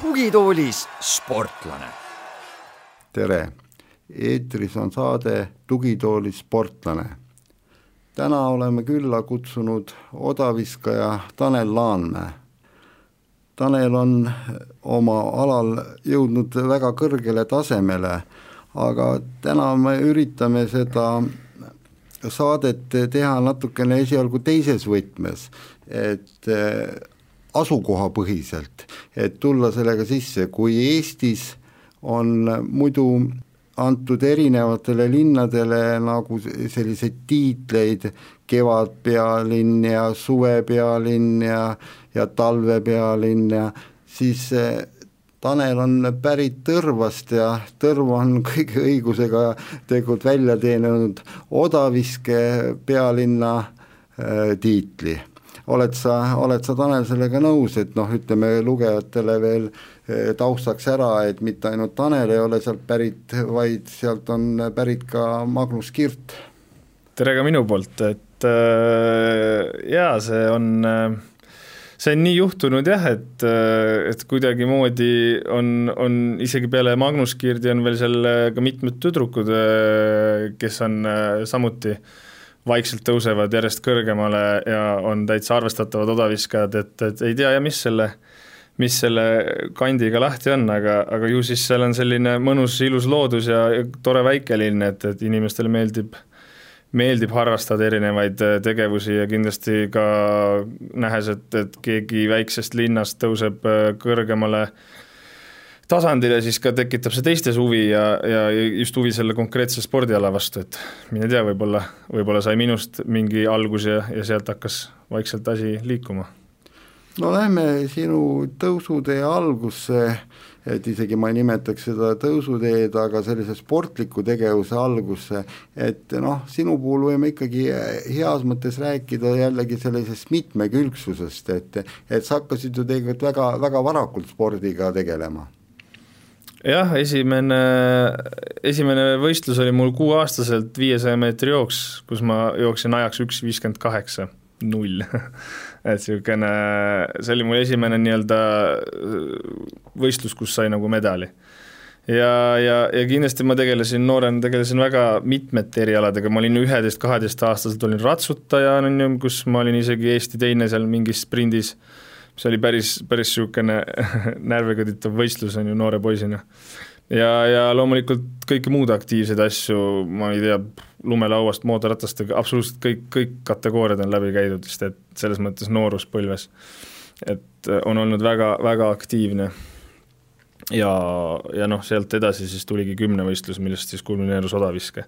tugitoolis sportlane. tere, eetris on saade Tugitoolis sportlane. täna oleme külla kutsunud odaviskaja Tanel Laanmäe. Tanel on oma alal jõudnud väga kõrgele tasemele, aga täna me üritame seda saadet teha natukene esialgu teises võtmes, et asukohapõhiselt, et tulla sellega sisse, kui Eestis on muidu antud erinevatele linnadele nagu selliseid tiitleid, kevadpealinn ja suvepealinn ja, ja talvepealinn ja siis eh, Tanel on pärit Tõrvast ja Tõrv on kõige õigusega tegelikult välja teeninud odaviske pealinna äh, tiitli. Oled sa, oled sa, Tanel, sellega nõus, et noh, ütleme lugejatele veel taustaks ära, et mitte ainult Tanel ei ole sealt pärit, vaid sealt on pärit ka Magnus Kirt. tere ka minu poolt, et äh, jaa, see on äh, see on nii juhtunud jah, et, äh, et kuidagimoodi on, on isegi peale Magnus Kirdi on veel seal ka mitmed tüdrukud, kes on samuti äh, vaikselt tõusevad järjest kõrgemale ja on täitsa arvestatavad odaviskajad, et, et ei tea ja mis selle, mis selle kandiga lahti on, aga, aga ju siis seal on selline mõnus ilus loodus ja tore väikelinn, et, et inimestele meeldib, meeldib harrastada erinevaid tegevusi ja kindlasti ka nähes, et, et keegi väiksest linnast tõuseb kõrgemale äh, tasandile, siis ka tekitab see teistes huvi ja, ja just huvi selle konkreetse spordiala vastu, et mine tea, võib-olla, võib-olla sai minust mingi algus ja, ja sealt hakkas vaikselt asi liikuma. No lähme sinu tõusutee algusse, et isegi ma ei nimetaks seda tõusuteed, aga sellise sportliku tegevuse algusse, et noh, sinu puhul võime ikkagi heas mõttes rääkida jällegi sellisest mitmekülgsusest, et et sa hakkasid ju tegelikult väga, väga varakult spordiga tegelema. Jah, esimene, esimene võistlus oli mul kuueaastaselt viiesaja meetri jooks, kus ma jooksin ajaks üks viiskümmend kaheksa, null et niisugune, see oli mul esimene nii-öelda võistlus, kus sai nagu medali. ja, ja, ja kindlasti ma tegelesin noorena, tegelesin väga mitmete erialadega, ma olin üheteist-kaheteistaastaselt olin ratsutaja, on ju, kus ma olin isegi Eesti teine seal mingis sprindis see oli päris, päris niisugune närvikõditav võistlus, on ju, noore poisina. Ja, ja loomulikult kõiki muud aktiivseid asju, ma ei tea, lumelauast, mootorratastega, absoluutselt kõik, kõik kategooriad on läbi käidud, sest et selles mõttes nooruspõlves. et on olnud väga, väga aktiivne. ja, ja noh, sealt edasi siis tuligi kümnevõistlus, millest siis kulmineerus odaviske,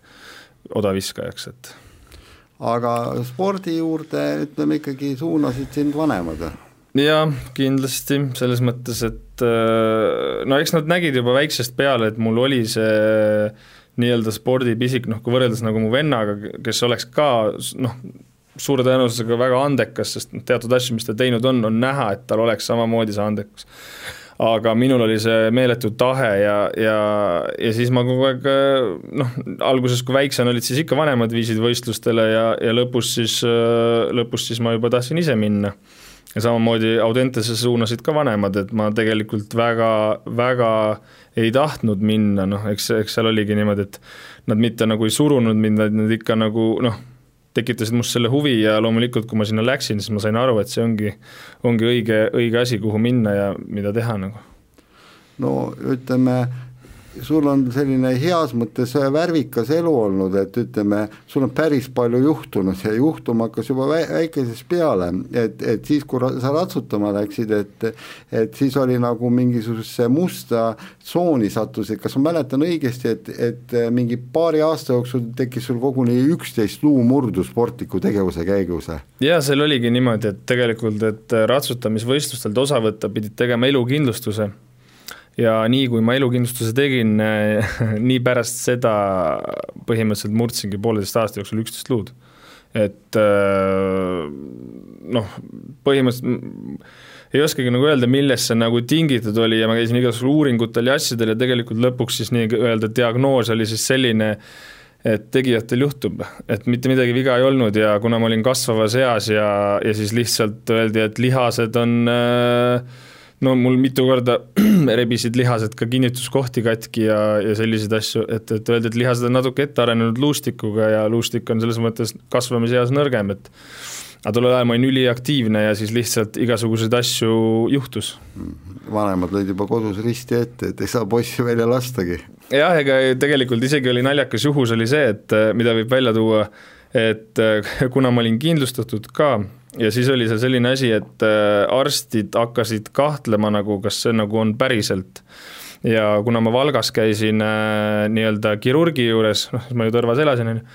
odaviskajaks, et aga spordi juurde, ütleme ikkagi suunasid sind vanemad jaa, kindlasti, selles mõttes, et äh, no eks nad nägid juba väiksest peale, et mul oli see nii-öelda spordipisik, noh kui võrreldes nagu mu vennaga, kes oleks ka noh, suure tõenäosusega väga andekas, sest noh, teatud asju, mis ta teinud on, on näha, et tal oleks samamoodi see andekus. aga minul oli see meeletu tahe ja, ja, ja siis ma kogu aeg noh, alguses, kui väiksem olid, siis ikka vanemad viisid võistlustele ja, ja lõpus siis, lõpus siis ma juba tahtsin ise minna ja samamoodi Audentesse suunasid ka vanemad, et ma tegelikult väga, väga ei tahtnud minna, noh, eks, eks seal oligi niimoodi, et nad mitte nagu ei surunud mind, vaid nad ikka nagu noh, tekitasid must selle huvi ja loomulikult, kui ma sinna läksin, siis ma sain aru, et see ongi, ongi õige, õige asi, kuhu minna ja mida teha nagu. no ütleme sul on selline heas mõttes värvikas elu olnud, et ütleme, sul on päris palju juhtunud. Ja juhtuma hakkas juba väikesest peale, et, et siis, kui sa ratsutama läksid, et et siis oli nagu mingisugusesse musta tsooni sattusid, kas ma mäletan õigesti, et, et mingi paari aasta jooksul tekkis sul koguni üksteist luumurdu sportliku tegevuse käigus? jaa, seal oligi niimoodi, et tegelikult, et ratsutamisvõistlustelt osa võtta, pidid tegema elukindlustuse ja nii, kui ma elukindlustuse tegin, nii pärast seda põhimõtteliselt murdsingi pooleteist aasta jooksul üksteist luud. et äh, noh, põhimõtteliselt ei oskagi nagu öelda, millest see nagu tingitud oli ja ma käisin igasugustel uuringutel ja asjadel ja tegelikult lõpuks siis nii-öelda diagnoos oli siis selline, et tegijatel juhtub, et mitte midagi viga ei olnud ja kuna ma olin kasvavas eas ja, ja siis lihtsalt öeldi, et lihased on äh, no mul mitu korda rebisid lihased ka kinnituskohti katki ja, ja selliseid asju, et, et öeldi, et lihased on natuke ette arenenud luustikuga ja luustik on selles mõttes kasvamiseas nõrgem, et aga tollel ajal ma olin üliaktiivne ja siis lihtsalt igasuguseid asju juhtus. vanemad lõid juba kodus risti ette, et ei saa poissi välja lastagi. jah, ega tegelikult isegi oli naljakas juhus oli see, et mida võib välja tuua, et kuna ma olin kindlustatud ka, ja siis oli seal selline asi, et äh, arstid hakkasid kahtlema nagu, kas see nagu on päriselt. ja kuna ma Valgas käisin äh, nii-öelda kirurgi juures, noh, ma ju Tõrvas elasin, on ju,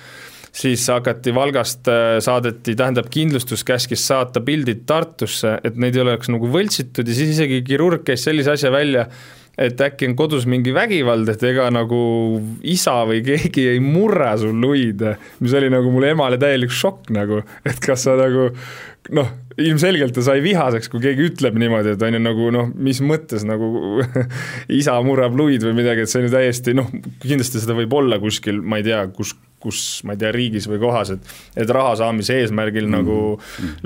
siis hakati Valgast, äh, saadeti, tähendab, kindlustus käskis saata pildid Tartusse, et neid ei oleks nagu võltsitud ja siis isegi kirurg käis sellise asja välja, et äkki on kodus mingi vägivald, et ega nagu isa või keegi ei murra sul luid, mis oli nagu mulle emale täielik šokk nagu, et kas sa nagu noh, ilmselgelt ta sai vihaseks, kui keegi ütleb niimoodi, et on ju nagu noh, mis mõttes nagu isa murrab luid või midagi, et see on ju täiesti noh, kindlasti seda võib olla kuskil, ma ei tea, kus kus ma ei tea, riigis või kohas, et et raha saamise eesmärgil mm. nagu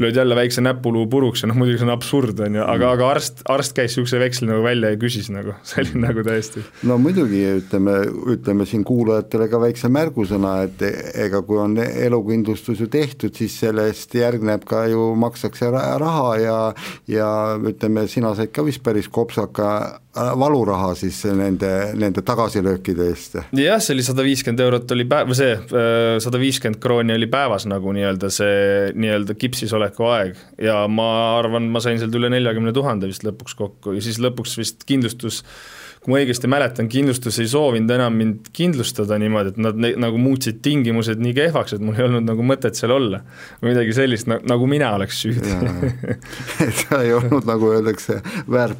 lööd jälle väikse näpuluu puruks ja noh, muidugi see on absurd, on ju, aga mm., aga arst, arst käis niisuguse veksli nagu välja ja küsis nagu, see oli nagu täiesti no muidugi, ütleme, ütleme siin kuulajatele ka väikse märgusõna, et ega kui on elukindlustus ju tehtud, siis sellest järgneb ka ju, makstakse raha ja ja ütleme, sina said ka vist päris kopsaka valuraha siis nende, nende tagasilöökide eest? jah, see oli sada viiskümmend eurot oli päev, või see äh, sada viiskümmend krooni oli päevas nagu nii-öelda see nii-öelda kipsis oleku aeg ja ma arvan, ma sain sealt üle neljakümne tuhande vist lõpuks kokku ja siis lõpuks vist kindlustus kui ma õigesti mäletan, kindlustus ei soovinud enam mind kindlustada niimoodi, et nad ne, nagu muutsid tingimused nii kehvaks, et mul ei olnud nagu mõtet seal olla. või midagi sellist, nagu mina oleks süüdi. et sa ei olnud, nagu öeldakse, väär,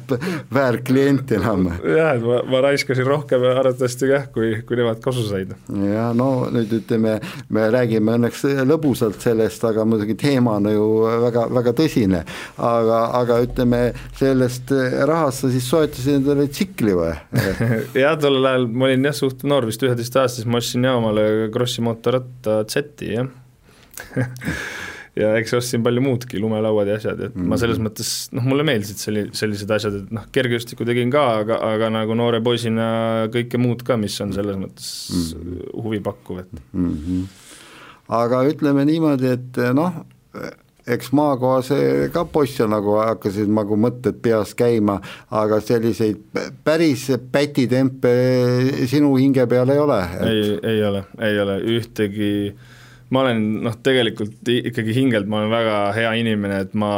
väärklient enam. jah, et ma, ma raiskasin rohkem arvatavasti jah, kui, kui nemad kasu said. ja no nüüd ütleme, me räägime õnneks lõbusalt sellest, aga muidugi teema on ju väga, väga tõsine. aga, aga ütleme, sellest rahast sa siis soetasid endale tsikli või? jah, tollel ajal ma olin jah, suht noor, vist üheteistaastas, ma ostsin ja omale Krossi mootorratta Z-i, jah ja eks ostsin palju muudki, lumelauad ja asjad, et mm ma selles mhm. mõttes, noh, mulle meeldisid selli-, sellised asjad, et noh, kergejõustikku tegin ka, aga, aga nagu noore poisina kõike muud ka, mis on selles mõttes mm huvipakkuv, et mm. -hmm. aga ütleme niimoodi, et noh, eks maakohas ka poisse nagu hakkasid nagu mõtted peas käima, aga selliseid päris pätitempe sinu hinge peal ei ole et...? ei, ei ole, ei ole ühtegi, ma olen noh, tegelikult ikkagi hingelt ma olen väga hea inimene, et ma,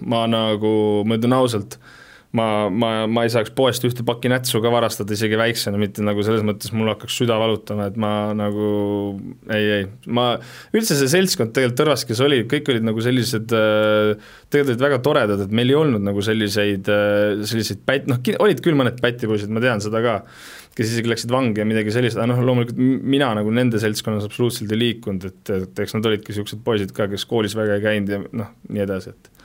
ma nagu, ma ütlen ausalt ma, ma, ma ei saaks poest ühte pakki nätsu ka varastada isegi väiksena, mitte nagu selles mõttes mul hakkaks süda valutama, et ma nagu ei, ei, ma, üldse see seltskond tegelikult Tõrvas, kes oli, kõik olid nagu sellised äh, tegelikult olid väga toredad, et meil ei olnud nagu selliseid, äh, selliseid pät-, noh, olid küll mõned pätipoisid, ma tean seda ka, kes isegi läksid vangi ja midagi sellist, aga noh, loomulikult mina nagu nende seltskonnas absoluutselt ei liikunud, et, et eks nad olidki niisugused poisid ka, kes koolis väga ei käinud ja noh, nii edasi, et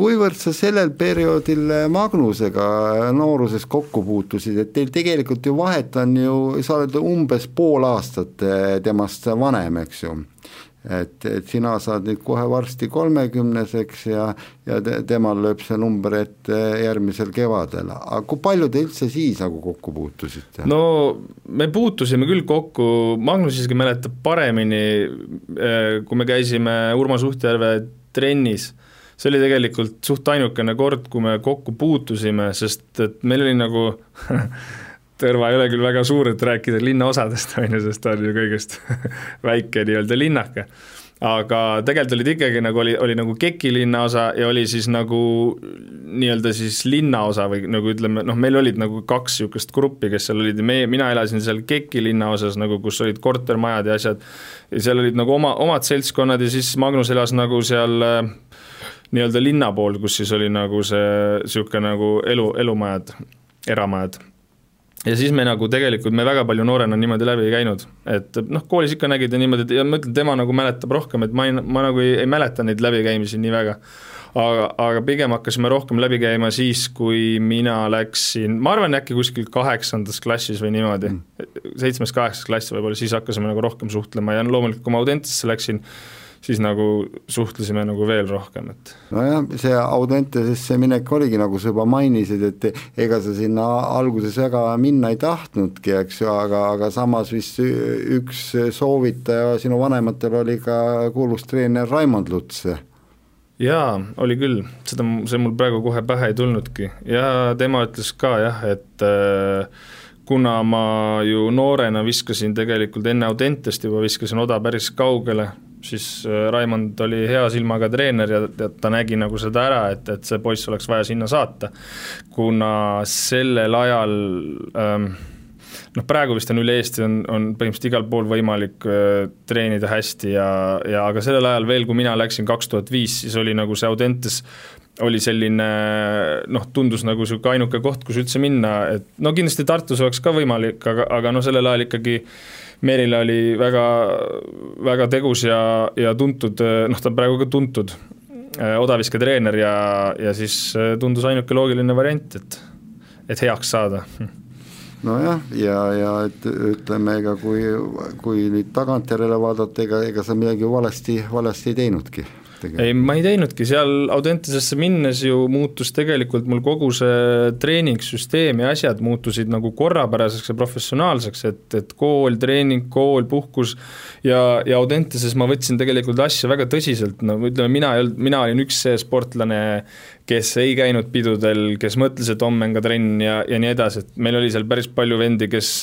kuivõrd sa sellel perioodil Magnusega nooruses kokku puutusid, et teil tegelikult ju vahet on ju, sa oled umbes pool aastat eh, temast vanem, eks ju. Et, et sina saad nüüd kohe varsti kolmekümneseks ja, ja te, temal lööb see number ette järgmisel kevadel, aga kui palju te üldse siis nagu kokku puutusite? no me puutusime küll kokku, Magnus isegi mäletab paremini, kui me käisime Urmas Uhtjärve trennis see oli tegelikult suht ainukene kord, kui me kokku puutusime, sest et meil oli nagu Tõrva ei ole küll väga suur, et rääkida linnaosadest, on ju, sest ta on ju kõigest väike nii-öelda linnake. aga tegelikult olid ikkagi nagu oli, oli nagu Keki linnaosa ja oli siis nagu nii-öelda siis linnaosa või nagu ütleme, noh, meil olid nagu kaks niisugust gruppi, kes seal olid ja meie, mina elasin seal Keki linnaosas nagu, kus olid kortermajad ja asjad, ja seal olid nagu oma, omad seltskonnad ja siis Magnus elas nagu seal äh, nii-öelda linna pool, kus siis oli nagu see niisugune nagu elu, elumajad, eramajad. ja siis me nagu tegelikult, me väga palju noorena niimoodi läbi ei käinud, et noh, koolis ikka nägid ja niimoodi, ja ma ütlen, tema nagu mäletab rohkem, et ma ei, ma nagu ei, ei mäleta neid läbikäimisi nii väga. aga, aga pigem hakkasime rohkem läbi käima siis, kui mina läksin, ma arvan, äkki kuskil kaheksandas klassis või niimoodi mm., seitsmes-kaheksas klass võib-olla, siis hakkasime nagu rohkem suhtlema ja loomulikult, kui ma Audentesse läksin, siis nagu suhtlesime nagu veel rohkem, et nojah, see Audentesesse minek oligi, nagu sa juba mainisid, et ega sa sinna alguses väga minna ei tahtnudki, eks ju, aga, aga samas vist üks soovitaja sinu vanematel oli ka kuulus treener Raimond Luts. Jaa, oli küll, seda, see mul praegu kohe pähe ei tulnudki. Ja tema ütles ka jah, et äh, kuna ma ju noorena viskasin tegelikult enne Audentest juba viskasin oda päris kaugele, siis äh, Raimond oli hea silmaga treener ja, ja ta nägi nagu seda ära, et, et see poiss oleks vaja sinna saata. kuna sellel ajal ähm, noh, praegu vist on üle Eesti on, on põhimõtteliselt igal pool võimalik äh, treenida hästi ja, ja aga sellel ajal veel, kui mina läksin kaks tuhat viis, siis oli nagu see Audentes oli selline noh, tundus nagu niisugune ainuke koht, kus üldse minna, et no kindlasti Tartus oleks ka võimalik, aga, aga noh, sellel ajal ikkagi äh, Merila oli väga, väga tegus ja, ja tuntud, noh, ta on praegu ka tuntud äh, odavisketreener ja, ja siis äh, tundus ainuke loogiline variant, et, et heaks saada. Nojah, ja, ja et ütleme, ega kui, kui nüüd tagantjärele vaadata, ega, ega sa midagi valesti, valesti ei teinudki ei, ma ei teinudki, seal Audentesesse minnes ju muutus tegelikult mul kogu see treeningsüsteem ja asjad muutusid nagu korrapäraseks ja professionaalseks, et, et kool, treening, kool, puhkus ja, ja Audenteses ma võtsin tegelikult asja väga tõsiselt, no ütleme, mina ei olnud, mina olin üks see sportlane, kes ei käinud pidudel, kes mõtles, et homme on ka trenn ja, ja nii edasi, et meil oli seal päris palju vendi, kes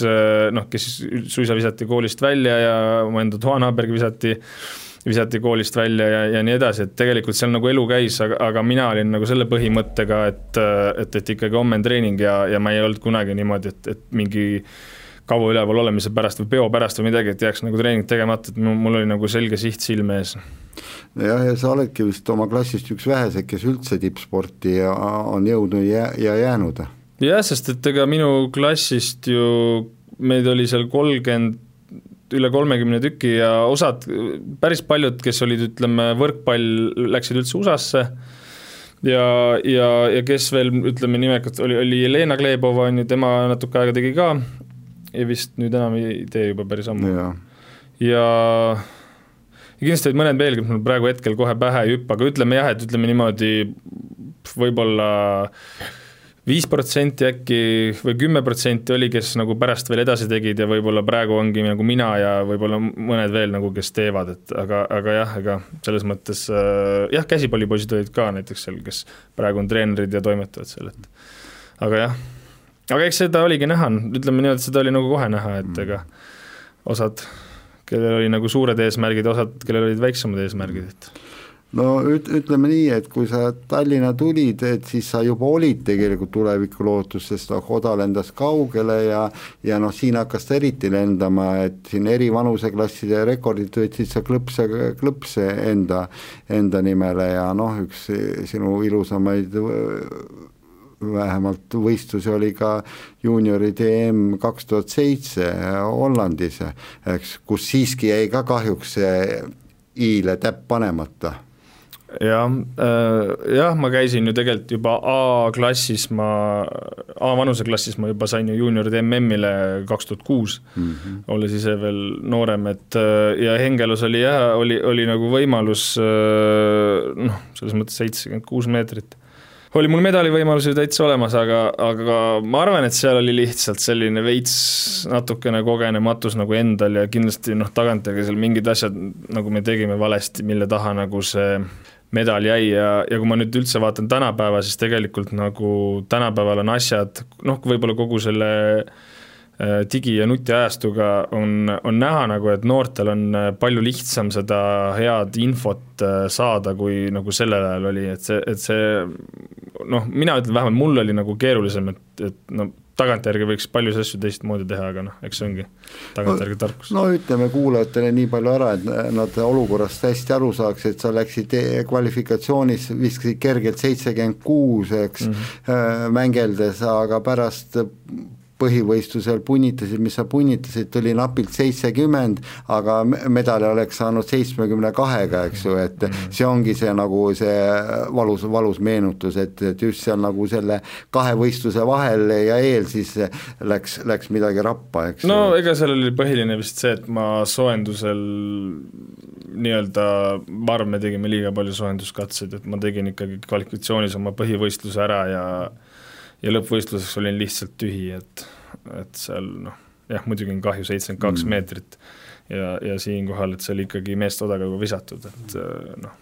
noh, kes suisa visati koolist välja ja mu enda toanaaber visati visati koolist välja ja, ja nii edasi, et tegelikult seal nagu elu käis, aga, aga mina olin nagu selle põhimõttega, et, et, et ikkagi homme on treening ja, ja ma ei olnud kunagi niimoodi, et, et mingi kaua üleval olemise pärast või peo pärast või midagi, et jääks nagu treening tegemata, et mul oli nagu selge siht silme ees. jah, ja sa oledki vist oma klassist üks väheseid, kes üldse tippsporti on jõudnud ja, ja jäänud. jah, sest et ega minu klassist ju meid oli seal kolmkümmend üle kolmekümne tüki ja osad, päris paljud, kes olid, ütleme, võrkpall, läksid üldse USA-sse. Ja, ja, ja kes veel, ütleme nimekalt, oli, oli Jelena Glebova, on ju, tema natuke aega tegi ka. Ja vist nüüd enam ei tee juba päris ammu. ja, ja ja kindlasti olid mõned veel, kes mul praegu hetkel kohe pähe ei hüppa, aga ütleme jah, et ütleme niimoodi, võib-olla viis protsenti äkki või kümme protsenti oli, kes nagu pärast veel edasi tegid ja võib-olla praegu ongi nagu mina ja võib-olla mõned veel nagu, kes teevad, et aga, aga jah, ega selles mõttes äh, jah, käsipallipoisid olid ka näiteks seal, kes praegu on treenerid ja toimetavad seal, et aga jah, aga eks seda oligi näha, ütleme niimoodi, et seda oli nagu kohe näha, et mm. ega osad, kellel oli nagu suured eesmärgid, osad, kellel olid väiksemad eesmärgid, et no üt-, ütleme nii, et kui sa Tallinna tulid, et siis sa juba olid tegelikult tulevikulootus, sest noh, Oda lendas kaugele ja ja noh, siin hakkas ta eriti lendama, et siin eri vanuseklasside rekordid võtsid sa klõpse, klõpse enda, enda nimele ja noh, üks sinu ilusamaid vähemalt võistlusi oli ka juunioride EM kaks tuhat seitse Hollandis, eks, kus siiski jäi ka kahjuks see i-le täpp panemata jah, äh, jah, ma käisin ju tegelikult juba A-klassis, ma, A-vanuseklassis ma juba sain ju juunioride MM-ile kaks tuhat kuus, mhm. olles ise veel noorem, et äh, ja Hengelos oli jah, oli, oli nagu võimalus äh, noh, selles mõttes seitsekümmend kuus meetrit oli mul medalivõimalus ju täitsa olemas, aga, aga ma arvan, et seal oli lihtsalt selline veits natukene kogenematus nagu endal ja kindlasti noh, tagantjärgi seal mingid asjad nagu me tegime valesti, mille taha nagu see medal jäi ja, ja kui ma nüüd üldse vaatan tänapäeva, siis tegelikult nagu tänapäeval on asjad, noh, võib-olla kogu selle äh, digi- ja nutiajastuga on, on näha nagu, et noortel on äh, palju lihtsam seda head infot äh, saada, kui nagu sellel ajal oli, et see, et see noh, mina ütlen, vähemalt mul oli nagu keerulisem, et, et no tagantjärgi võiks paljusid asju teistmoodi teha, aga noh, eks see ongi tagantjärgi tarkus. no ütleme kuulajatele nii palju ära, et nad olukorrast hästi aru saaks, et sa läksid kvalifikatsioonis, viskasid kergelt seitsekümmend kuus, eks mm, -hmm. mängeldes, aga pärast põhivõistlusel punnitasid, mis sa punnitasid, tuli napilt seitsekümmend, aga medali oleks saanud seitsmekümne kahega, eks ju, et mm. see ongi see nagu see valus, valus meenutus, et, et just seal nagu selle kahe võistluse vahel ja eel siis läks, läks midagi rappa, eks no ega seal oli põhiline vist see, et ma soojendusel nii-öelda, ma arvan, me tegime liiga palju soojenduskatseid, et ma tegin ikkagi kvalifikatsioonis oma põhivõistluse ära ja ja lõppvõistluseks olin lihtsalt tühi, et, et seal noh, jah, muidugi on kahju, seitsekümmend kaks mm. meetrit ja, ja siinkohal, et see oli ikkagi meeste odaga visatud, et noh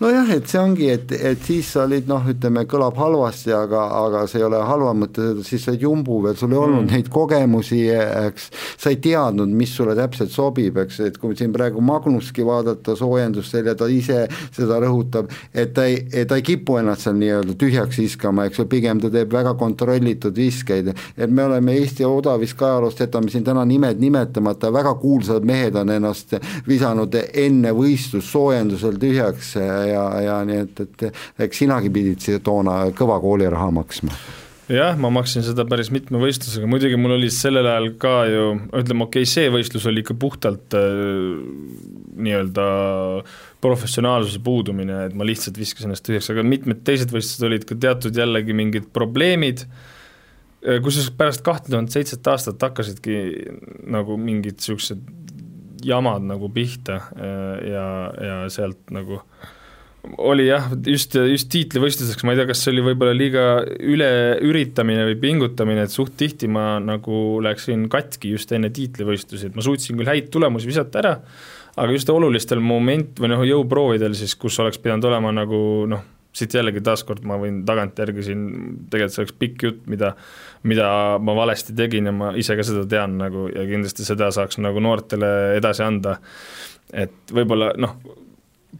nojah, et see ongi, et, et siis sa olid noh, ütleme, kõlab halvasti, aga, aga see ei ole halva mõttes, siis sa olid jumbu veel, sul ei olnud mm. neid kogemusi, eks, sa ei teadnud, mis sulle täpselt sobib, eks, et kui siin praegu Magnuski vaadata soojendustel ja ta ise seda rõhutab, et ta ei, ta ei kipu ennast seal nii-öelda tühjaks viskama, eks ju, pigem ta teeb väga kontrollitud viskeid, et me oleme Eesti odaviskajaloost, jätame siin täna nimed nimetamata, väga kuulsad mehed on ennast visanud enne võistlust soojendusel tühjaks ja, ja nii et, et eks sinagi pidid toona kõva kooliraha maksma. Jah, ma maksin seda päris mitme võistlusega, muidugi mul oli sellel ajal ka ju, ütleme okei okay,, see võistlus oli ikka puhtalt äh, nii-öelda professionaalsuse puudumine, et ma lihtsalt viskasin ennast tühjaks, aga mitmed teised võistlused olid ka teatud jällegi mingid probleemid, äh, kusjuures pärast kahte tuhat seitset aastat hakkasidki nagu mingid niisugused jamad nagu pihta äh, ja, ja sealt nagu äh, oli jah, just, just tiitlivõistluseks, ma ei tea, kas see oli võib-olla liiga üleüritamine või pingutamine, et suht tihti ma nagu läksin katki just enne tiitlivõistlusi, et ma suutsin küll häid tulemusi visata ära, aga just olulistel moment- või noh, jõuproovidel siis, kus oleks pidanud olema nagu noh, siit jällegi taaskord ma võin tagantjärgi siin, tegelikult see oleks pikk jutt, mida mida ma valesti tegin ja ma ise ka seda tean nagu ja kindlasti seda saaks nagu noortele edasi anda, et võib-olla noh,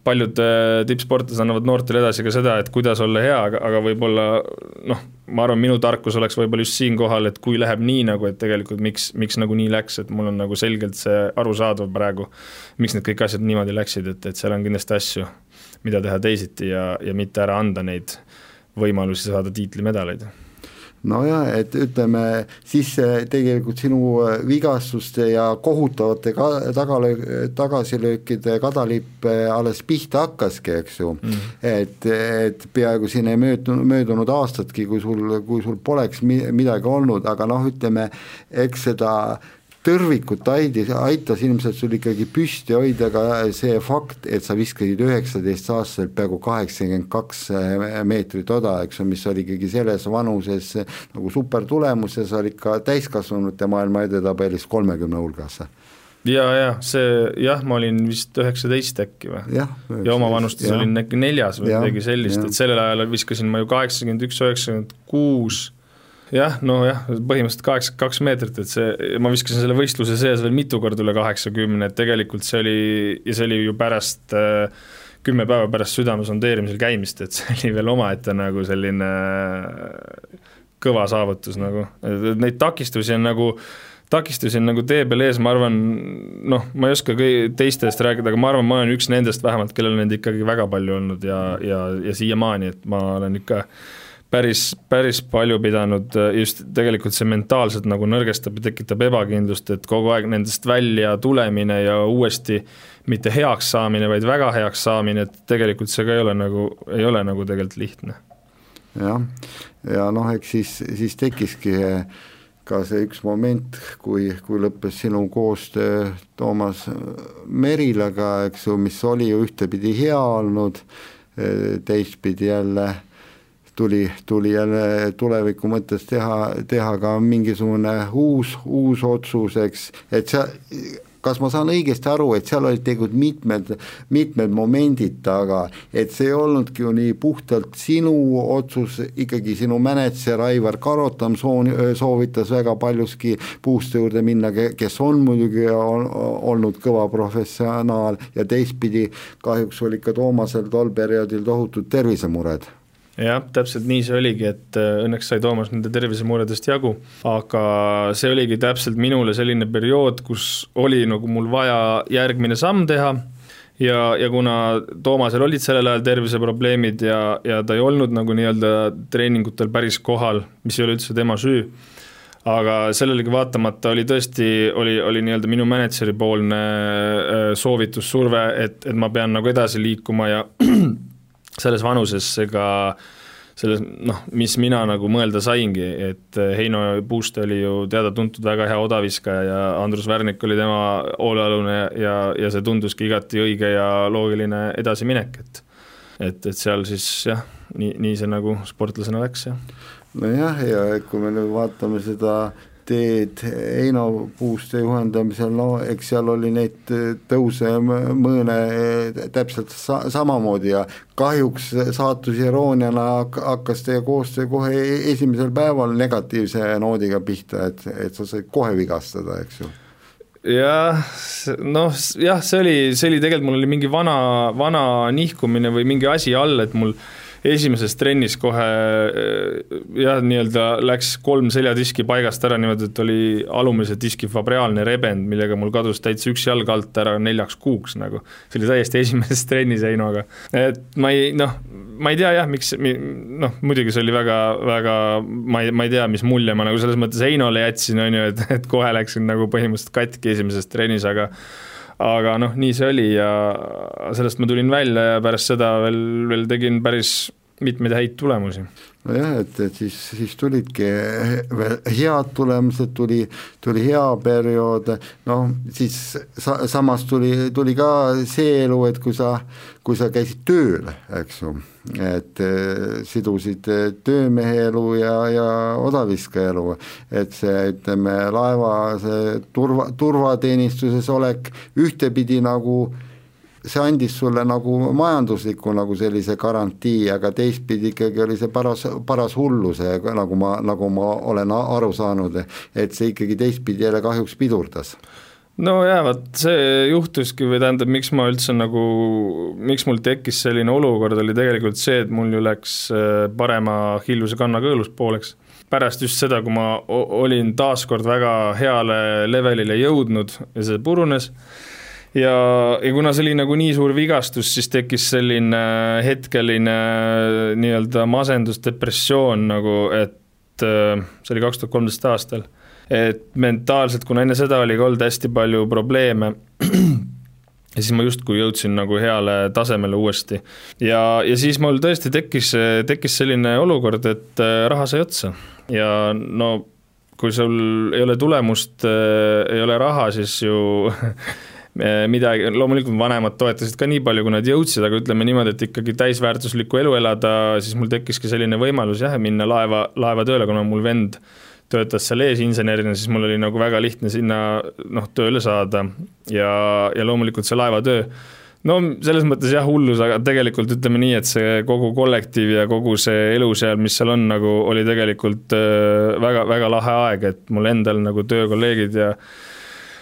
paljud äh, tippsportlased annavad noortele edasi ka seda, et kuidas olla hea, aga, aga võib-olla noh, ma arvan, minu tarkus oleks võib-olla just siinkohal, et kui läheb nii nagu, et tegelikult miks, miks nagu nii läks, et mul on nagu selgelt see arusaadav praegu, miks need kõik asjad niimoodi läksid, et, et seal on kindlasti asju, mida teha teisiti ja, ja mitte ära anda neid võimalusi saada tiitlimedaleid nojah, et ütleme siis tegelikult sinu äh, vigastuste ja kohutavate ka tagalöök, tagasilöökide kadalipp äh, alles pihta hakkaski, eks ju mm. -hmm. et, et peaaegu siin ei möödunud, möödunud aastatki, kui sul, kui sul poleks midagi olnud, aga noh, ütleme eks seda tõrvikut aidis, aitas ilmselt sul ikkagi püsti hoida ka see fakt, et sa viskasid üheksateistaastaselt peaaegu kaheksakümmend kaks meetrit oda, eks ju, mis oli ikkagi selles vanuses nagu supertulemus ja sa olid ka täiskasvanute maailma edetabelis kolmekümne hulgas ja, ja see jah, ma olin vist üheksateist äkki või? ja, ja oma vanustes ja. olin äkki neljas või midagi sellist, et sellel ajal viskasin ma ju kaheksakümmend üks, üheksakümmend kuus jah, nojah, põhimõtteliselt kaheksakümmend kaks meetrit, et see, ma viskasin selle võistluse sees veel mitu korda üle kaheksakümne, et tegelikult see oli, ja see oli ju pärast äh, kümme päeva pärast südame sondeerimisel käimist, et see oli veel omaette nagu selline äh, kõva saavutus nagu, neid takistusi on nagu takistusi on nagu tee peal ees, ma arvan, noh, ma ei oska teistest rääkida, aga ma arvan, ma olen üks nendest vähemalt, kellel neid ikkagi väga palju olnud ja, ja, ja siiamaani, et ma olen ikka äh, päris, päris palju pidanud, äh, just tegelikult see mentaalselt nagu nõrgestab ja tekitab ebakindlust, et kogu aeg nendest välja tulemine ja uuesti mitte heaks saamine, vaid väga heaks saamine, et tegelikult see ka ei ole nagu, ei ole nagu tegelikult lihtne. jah, ja noh, eks siis, siis tekkiski ka see üks moment, kui, kui lõppes sinu koostöö Toomas Merilaga, eks ju, mis oli ju ühtepidi hea olnud, teistpidi jälle äh, tuli, tuli jälle tuleviku mõttes teha, teha ka mingisugune uus, uus otsus, eks, et sa, kas ma saan õigesti aru, et seal olid tegelikult mitmed, mitmed momendid taga, et see ei olnudki ju nii puhtalt sinu otsus, ikkagi sinu mänedžer Aivar Karotam soovitas väga paljuski puuste juurde minna, kes on muidugi on, olnud kõva professionaal ja teistpidi kahjuks oli ka Toomasel tol perioodil tohutud tervisemured jah, täpselt nii see oligi, et äh, õnneks sai Toomas nende tervisemuredest jagu, aga see oligi täpselt minule selline periood, kus oli nagu mul vaja järgmine samm teha ja, ja kuna Toomasel olid sellel ajal terviseprobleemid ja, ja ta ei olnud nagu nii-öelda treeningutel päris kohal, mis ei ole üldse tema süü, aga sellelegi vaatamata oli tõesti, oli, oli nii-öelda minu mänedžeri poolne äh, soovitus, surve, et, et ma pean nagu edasi liikuma ja selles vanuses ega selles noh, mis mina nagu mõelda saingi, et Heino Puuste oli ju teada-tuntud väga hea odaviskaja ja Andrus Värnik oli tema hoolealune ja, ja see tunduski igati õige ja loogiline edasiminek, et et, et seal siis jah, nii, nii see nagu sportlasena läks, jah. Nojah, ja kui me nüüd vaatame seda teed Heino puuste juhendamisel, no eks seal oli neid tõuse mõõne täpselt sa-, samamoodi ja kahjuks saatuse irooniana hakkas teie koostöö kohe e-, esimesel päeval negatiivse noodiga pihta, et, et sa said kohe vigastada, eks ju. Jah, noh jah, see oli, see oli tegelikult, mul oli mingi vana, vana nihkumine või mingi asi all, et mul esimeses trennis kohe jah, nii-öelda läks kolm seljadiski paigast ära niimoodi, et oli alumise diski fabriaalne rebend, millega mul kadus täitsa üks jalg alt ära neljaks kuuks nagu. see oli täiesti esimeses trennis Heinoga, et ma ei noh, ma ei tea jah, miks, noh muidugi see oli väga, väga, ma ei, ma ei tea, mis mulje ma nagu selles mõttes Heinole jätsin, on ju, et, et kohe läksin nagu põhimõtteliselt katki esimeses trennis, aga aga noh, nii see oli ja sellest ma tulin välja ja pärast seda veel, veel tegin päris mitmeid häid tulemusi. Nojah, et, et siis, siis tulidki head tulemused, tuli, tuli hea periood, noh siis sa, samas tuli, tuli ka see elu, et kui sa, kui sa käisid tööl, eks ju, et eh, sidusid töömehe elu ja, ja odaviskaja elu, et see, ütleme, laeva see turva, turvateenistuses olek ühtepidi nagu see andis sulle nagu majandusliku nagu sellise garantii, aga teistpidi ikkagi oli see paras, paras hullus, nagu ma, nagu ma olen aru saanud, et see ikkagi teistpidi jälle kahjuks pidurdas no jaa, vot see juhtuski või tähendab, miks ma üldse nagu, miks mul tekkis selline olukord, oli tegelikult see, et mul ju läks äh, parema Hilluse kannaga õeluspooleks. pärast just seda, kui ma olin taaskord väga heale levelile jõudnud ja see purunes, ja, ja kuna see oli nagu nii suur vigastus, siis tekkis selline hetkeline nii-öelda masendus, depressioon nagu, et äh, see oli kaks tuhat kolmteist aastal, et mentaalselt, kuna enne seda oli ka olnud hästi palju probleeme, ja siis ma justkui jõudsin nagu heale tasemele uuesti. ja, ja siis mul tõesti tekkis, tekkis selline olukord, et äh, raha sai otsa ja no kui sul ei ole tulemust, äh, ei ole raha, siis ju midagi, loomulikult vanemad toetasid ka nii palju, kui nad jõudsid, aga ütleme niimoodi, et ikkagi täisväärtuslikku elu elada, siis mul tekkiski selline võimalus jah, minna laeva, laevatööle, kuna mul vend töötas seal eesinsenerina, siis mul oli nagu väga lihtne sinna noh, tööle saada. Ja, ja loomulikult see laevatöö no selles mõttes jah, hullus, aga tegelikult ütleme nii, et see kogu kollektiiv ja kogu see elu seal, mis seal on, nagu oli tegelikult äh, väga, väga lahe aeg, et mul endal nagu töökolleegid ja